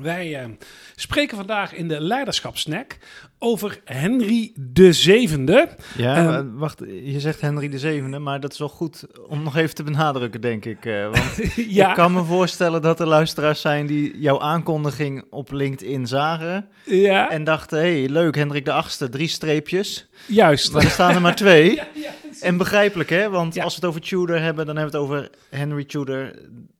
Wij uh, spreken vandaag in de Leiderschapsnack over Henry de Zevende. Ja, um, wacht, je zegt Henry de Zevende, maar dat is wel goed om nog even te benadrukken, denk ik. Uh, want ja. ik kan me voorstellen dat er luisteraars zijn die jouw aankondiging op LinkedIn zagen. Ja. En dachten, hé, hey, leuk, Hendrik de Achtste, drie streepjes. Juist. Maar er staan er maar twee. ja, ja, en begrijpelijk, hè? Want als we het over Tudor hebben, dan hebben we het over Henry Tudor,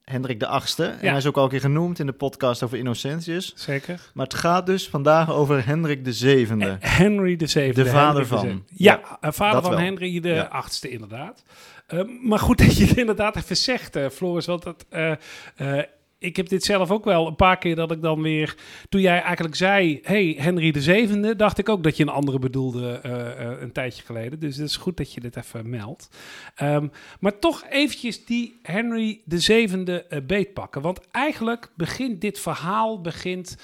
Hendrik de Achtste. En hij is ook al een keer genoemd in de podcast over Innocentius. Zeker. Maar het gaat dus vandaag over Hendrik de Zevende. Henry de Zevende. De vader van. De ja, ja, vader van wel. Henry de ja. Achtste inderdaad. Uh, maar goed dat je het inderdaad even zegt, uh, Floris. Want dat, uh, ik heb dit zelf ook wel een paar keer dat ik dan weer... Toen jij eigenlijk zei, hey, Henry de Zevende... dacht ik ook dat je een andere bedoelde uh, uh, een tijdje geleden. Dus het is goed dat je dit even meldt. Um, maar toch eventjes die Henry de Zevende uh, beetpakken. Want eigenlijk begint dit verhaal begint,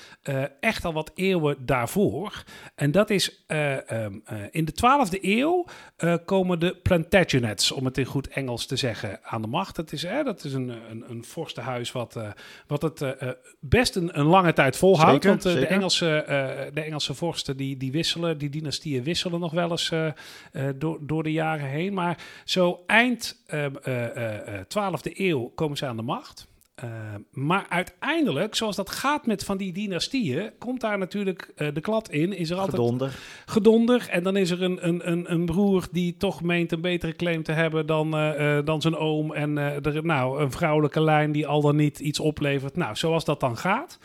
echt al wat eeuwen daarvoor. En dat is um, in de 12e eeuw komen de Plantagenets... om het in goed Engels te zeggen, aan de macht. Dat is, dat is een, een, een vorstenhuis wat wat het uh, best een, een, lange tijd volhoudt. want uh, de, Engelse, uh, de Engelse vorsten die, die wisselen, die dynastieën wisselen nog wel eens door, door de jaren heen. Maar zo eind 12e eeuw komen ze aan de macht. Uh, maar uiteindelijk, zoals dat gaat met van die dynastieën, komt daar natuurlijk uh, de klad in. Is er altijd gedonder. gedonder. En dan is er een, een, een, een broer die toch meent een betere claim te hebben dan, uh, dan zijn oom. En er, nou, een vrouwelijke lijn die al dan niet iets oplevert. Nou, zoals dat dan gaat.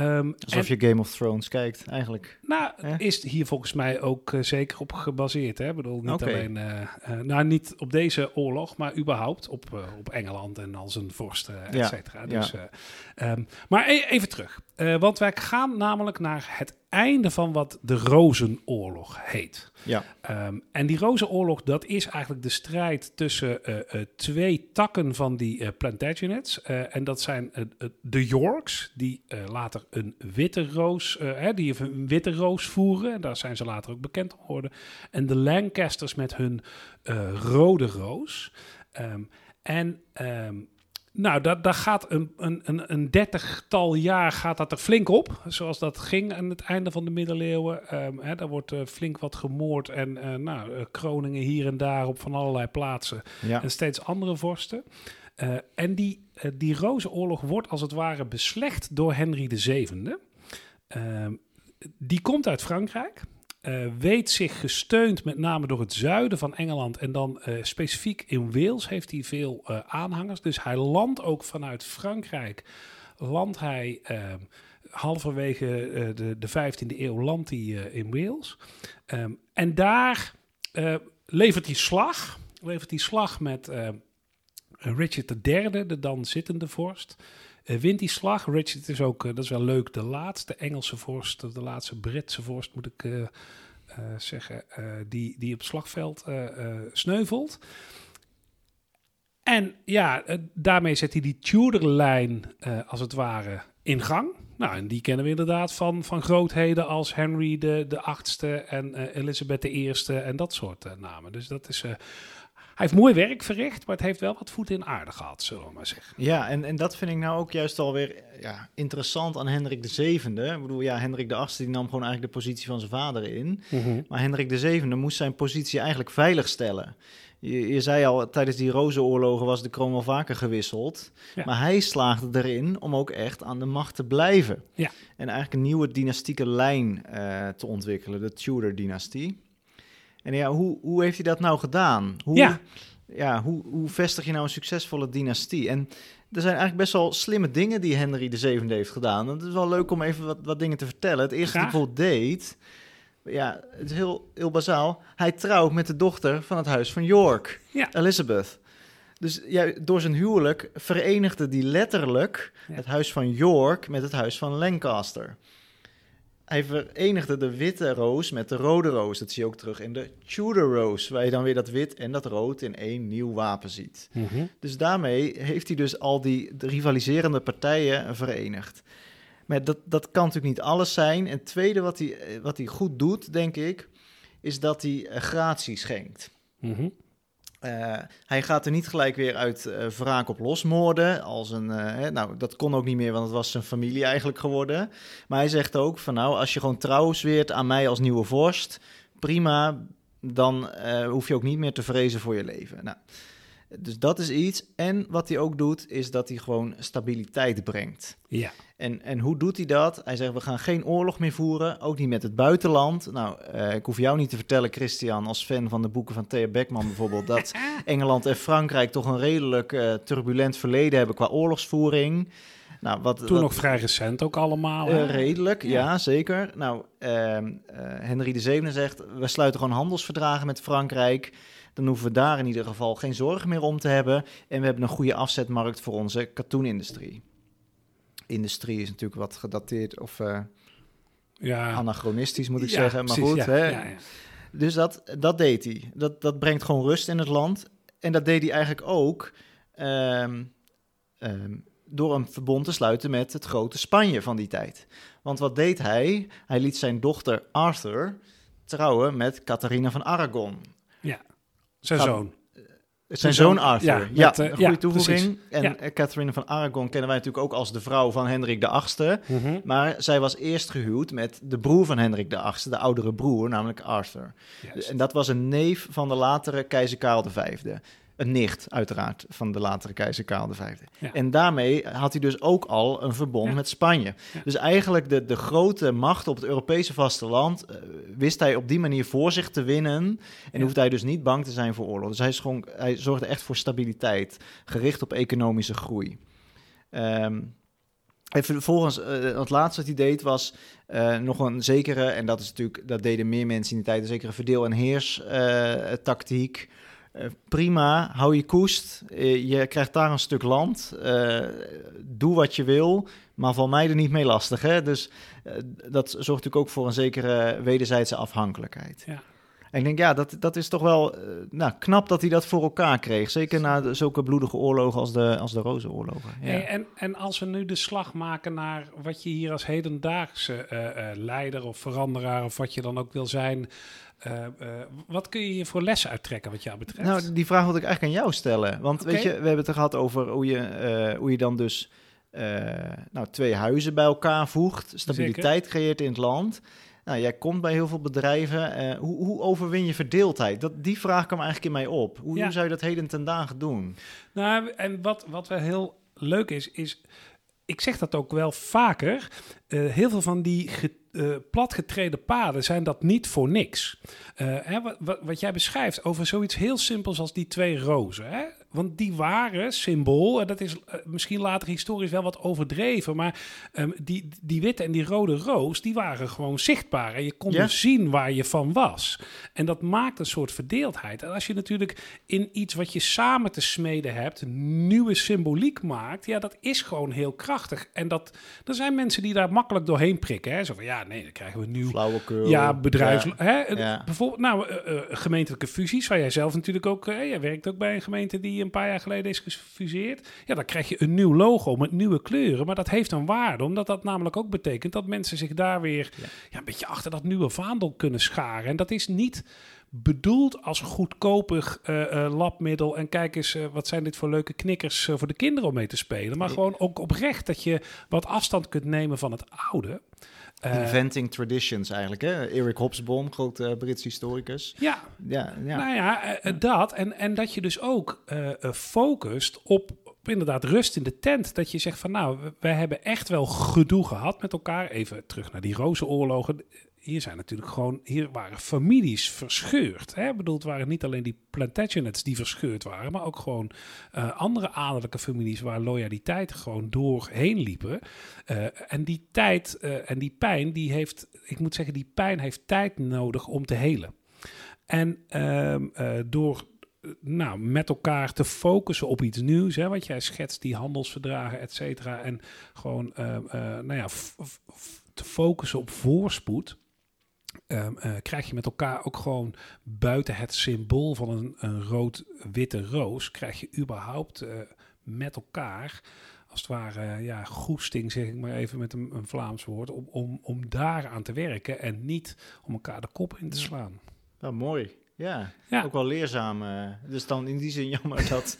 Um, Alsof en, je Game of Thrones kijkt, eigenlijk. Nou, eh? is hier volgens mij ook uh, zeker op gebaseerd. Hè? Ik bedoel, niet okay. alleen... Uh, nou, niet op deze oorlog, maar überhaupt op, op Engeland en al zijn vorsten, et ja. Dus, ja. um, maar e even terug. want wij gaan namelijk naar het einde van wat de Rozenoorlog heet. Ja. Um, en die Rozenoorlog, dat is eigenlijk de strijd tussen uh, uh, twee takken van die uh, Plantagenets. en dat zijn de Yorks, die later een witte roos, hè, die een witte roos voeren. En daar zijn ze later ook bekend geworden. En de Lancasters met hun rode roos. Um, en um, nou, dat, dat gaat een, een, een dertigtal jaar gaat dat er flink op. Zoals dat ging aan het einde van de middeleeuwen. Um, hè, daar wordt uh, flink wat gemoord. En uh, nou, uh, kroningen hier en daar op van allerlei plaatsen. Ja. En steeds andere vorsten. en die, die Rozenoorlog wordt als het ware beslecht door Henry VII. die komt uit Frankrijk. Uh, weet zich gesteund met name door het zuiden van Engeland en dan uh, specifiek in Wales heeft hij veel uh, aanhangers. Dus hij landt ook vanuit Frankrijk, landt hij halverwege de, de 15e eeuw landt hij in Wales. Um, en daar levert hij slag, levert hij slag met Richard III, de dan zittende vorst. Uh, wint die slag. Richard is ook, uh, dat is wel leuk, de laatste Engelse vorst, de laatste Britse vorst moet ik uh, zeggen, die, die op het slagveld sneuvelt. En ja, daarmee zet hij die Tudor-lijn als het ware in gang. Nou, en die kennen we inderdaad van, van grootheden als Henry de, de achtste en Elizabeth de eerste en dat soort namen. Dus dat is hij heeft mooi werk verricht, maar het heeft wel wat voet in aarde gehad, zullen we maar zeggen. Ja, en, en dat vind ik nou ook juist alweer ja, interessant aan Hendrik de Zevende. Ik bedoel, ja, Hendrik de Achtste die nam gewoon eigenlijk de positie van zijn vader in. Mm -hmm. Maar Hendrik de Zevende moest zijn positie eigenlijk veilig stellen. Je, je zei al, tijdens die rozenoorlogen was de kroon wel vaker gewisseld. Ja. Maar hij slaagde erin om ook echt aan de macht te blijven. Ja. En eigenlijk een nieuwe dynastieke lijn uh, te ontwikkelen, de Tudor-dynastie. En ja, hoe, hoe heeft hij dat nou gedaan? Hoe, ja. Ja, hoe, hoe vestig je nou een succesvolle dynastie? En er zijn eigenlijk best wel slimme dingen die Henry de Zevende heeft gedaan. Het is wel leuk om even wat, wat dingen te vertellen. Het eerste Graag. wat hij bijvoorbeeld deed, ja, het is heel, heel bazaal. Hij trouwt met de dochter van het huis van York, ja. Elizabeth. Dus ja, door zijn huwelijk verenigde die letterlijk Ja. het huis van York met het huis van Lancaster. Hij verenigde de witte roos met de rode roos. Dat zie je ook terug in de Tudor roos, waar je dan weer dat wit en dat rood in één nieuw wapen ziet. Mhm. Dus daarmee heeft hij dus al die de rivaliserende partijen verenigd. Maar dat, dat kan natuurlijk niet alles zijn. En het tweede wat hij, wat hij goed doet, denk ik, is dat hij eh, gratie schenkt. Mhm. Uh, hij gaat er niet gelijk weer uit uh, wraak op losmoorden. Als een, hè, nou, dat kon ook niet meer, want het was zijn familie eigenlijk geworden. Maar hij zegt ook van nou, als je gewoon trouw zweert aan mij als nieuwe vorst, prima, dan hoef je ook niet meer te vrezen voor je leven. Nou, dus dat is iets. En wat hij ook doet, is dat hij gewoon stabiliteit brengt. Ja. En, en hoe doet hij dat? Hij zegt, we gaan geen oorlog meer voeren, ook niet met het buitenland. Nou, uh, ik hoef jou niet te vertellen, Christian, als fan van de boeken van Thea Beckman bijvoorbeeld, dat Engeland en Frankrijk toch een redelijk uh, turbulent verleden hebben qua oorlogsvoering. Nou, wat, Toen nog vrij recent ook allemaal. Uh, redelijk, ja. zeker. Nou, ehm, Henry VII zegt, we sluiten gewoon handelsverdragen met Frankrijk. Dan hoeven we daar in ieder geval geen zorgen meer om te hebben. En we hebben een goede afzetmarkt voor onze katoenindustrie. Industrie is natuurlijk wat gedateerd of uh, ja. anachronistisch moet ik zeggen. Maar goed, hè? Dus dat, dat deed hij. Dat, dat brengt gewoon rust in het land. En dat deed hij eigenlijk ook um, um, door een verbond te sluiten met het grote Spanje van die tijd. Want wat deed hij? Hij liet zijn dochter Arthur trouwen met Catharina van Aragon. Ja. Zijn zoon. Zijn zoon Arthur. Ja, met, uh, een goede toevoeging. En eh, Catherine van Aragon kennen wij natuurlijk ook als de vrouw van Hendrik de Achtste. Mm Maar zij was eerst gehuwd met de broer van Hendrik de Achtste, de oudere broer, namelijk Arthur. En dat was een neef van de latere keizer Karel V een nicht, uiteraard, van de latere keizer Karel V. En daarmee had hij dus ook al een verbond met Spanje. Dus eigenlijk de, de grote macht op het Europese vasteland uh, wist hij op die manier voor zich te winnen. En hoefde hij dus niet bang te zijn voor oorlog. Dus hij, schonk, hij zorgde echt voor stabiliteit, gericht op economische groei. Um, en vervolgens, uh, het laatste wat hij deed was uh, nog een zekere, en dat is natuurlijk, dat deden meer mensen in die tijd, een zekere verdeel- en heers uh, Eh, prima, hou je koest. Eh, je krijgt daar een stuk land. Eh, doe wat je wil, maar val mij er niet mee lastig. Hè? Dus dat zorgt natuurlijk ook voor een zekere wederzijdse afhankelijkheid. Ja. En ik denk, ja, dat, dat is toch wel nou, knap dat hij dat voor elkaar kreeg. Zeker na de, zulke bloedige oorlogen als de, als de Rozenoorlogen. Ja. Hey, en, en als we nu de slag maken naar wat je hier als hedendaagse leider of veranderaar... of wat je dan ook wil zijn uh, wat kun je hier voor lessen uittrekken wat jou betreft? Nou, die vraag wil ik eigenlijk aan jou stellen. Want weet je, we hebben het er gehad over hoe je, uh, hoe je dan dus nou, twee huizen bij elkaar voegt, stabiliteit creëert in het land. Nou, jij komt bij heel veel bedrijven. hoe, hoe, overwin je verdeeldheid? Dat, die vraag kwam eigenlijk in mij op. Hoe, hoe zou je dat heden ten dagen doen? Nou, en wat, wat wel heel leuk is, is ik zeg dat ook wel vaker. heel veel van die uh, platgetreden paden zijn dat niet voor niks. Hè, wat, wat, jij beschrijft over zoiets heel simpels als die twee rozen. Hè? Want die waren symbool, en dat is uh, misschien later historisch wel wat overdreven, maar um, die, die witte en die rode roos, die waren gewoon zichtbaar. En je kon dus zien waar je van was. En dat maakt een soort verdeeldheid. En als je natuurlijk in iets wat je samen te smeden hebt, nieuwe symboliek maakt, ja, dat is gewoon heel krachtig. En dat, er zijn mensen die daar makkelijk doorheen prikken. Hè? Zo van, ja, nee, dan krijgen we nieuw... Flauwekul. Ja, bedrijfs... Ja. Hè? Ja. Bijvoorbeeld, nou, uh, uh, gemeentelijke fusies, waar jij zelf natuurlijk ook... Uh, jij werkt ook bij een gemeente die een paar jaar geleden is gefuseerd. Ja, dan krijg je een nieuw logo met nieuwe kleuren. Maar dat heeft een waarde, omdat dat namelijk ook betekent... dat mensen zich daar weer ja. ja een beetje achter dat nieuwe vaandel kunnen scharen. En dat is niet bedoeld als goedkopig uh, uh, labmiddel. En kijk eens, uh, wat zijn dit voor leuke knikkers voor de kinderen om mee te spelen. Maar gewoon ook oprecht dat je wat afstand kunt nemen van het oude. Inventing traditions eigenlijk, hè? Eric Hobsbawm, grote Britse historicus. Ja, ja, ja. nou ja, dat. En, en dat je dus ook focust op inderdaad rust in de tent. Dat je zegt van nou, wij hebben echt wel gedoe gehad met elkaar. Even terug naar die rozenoorlogen hier zijn natuurlijk gewoon, hier waren families verscheurd. Hè? Ik bedoel, het waren niet alleen die Plantagenets die verscheurd waren, maar ook gewoon uh, andere adellijke families waar loyaliteit gewoon doorheen liepen. Uh, en die tijd uh, en die pijn, die heeft, ik moet zeggen, die pijn heeft tijd nodig om te helen. En ehm, door nou, met elkaar te focussen op iets nieuws. Hè, wat jij schetst, die handelsverdragen, et cetera. En gewoon nou ja, te focussen op voorspoed. Um, uh, krijg je met elkaar ook gewoon buiten het symbool van een, een rood-witte roos, krijg je überhaupt uh, met elkaar, als het ware, ja, goesting, zeg ik maar even met een, een Vlaams woord, om, om, om daar aan te werken en niet om elkaar de kop in te slaan. Nou, mooi. Ja, Ja. ook wel leerzaam. eh. dus dan in die zin jammer dat,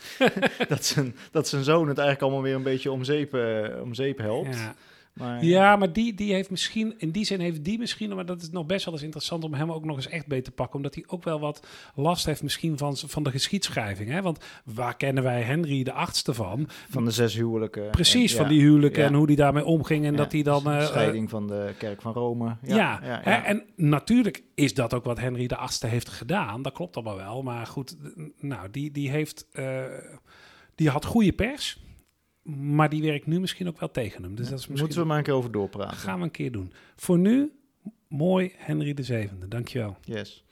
dat, zijn, dat zijn zoon het eigenlijk allemaal weer een beetje om zeep, eh, om zeep helpt. Ja. Maar, Ja, maar die, die heeft misschien, in die zin heeft die misschien, maar dat is nog best wel eens interessant om hem ook nog eens echt beter te pakken. Omdat hij ook wel wat last heeft misschien van, van de geschiedschrijving. Hè? Want waar kennen wij Henry de achtste van? Van de zes huwelijken. Precies, En- van die huwelijken Ja. en hoe die daarmee omging. En ja, dat hij dan... eh, eh, scheiding van de kerk van Rome. ja, Ja, ja, hè, ja. en natuurlijk is dat ook wat Henry de achtste heeft gedaan. Dat klopt allemaal wel. Maar goed, nou, die, die heeft... eh, die had goede pers. Maar die werkt nu misschien ook wel tegen hem. Dus dat is misschien... Moeten we maar een keer over doorpraten. gaan we een keer doen. Voor nu, mooi Henry de Zevende. Dankjewel. Yes.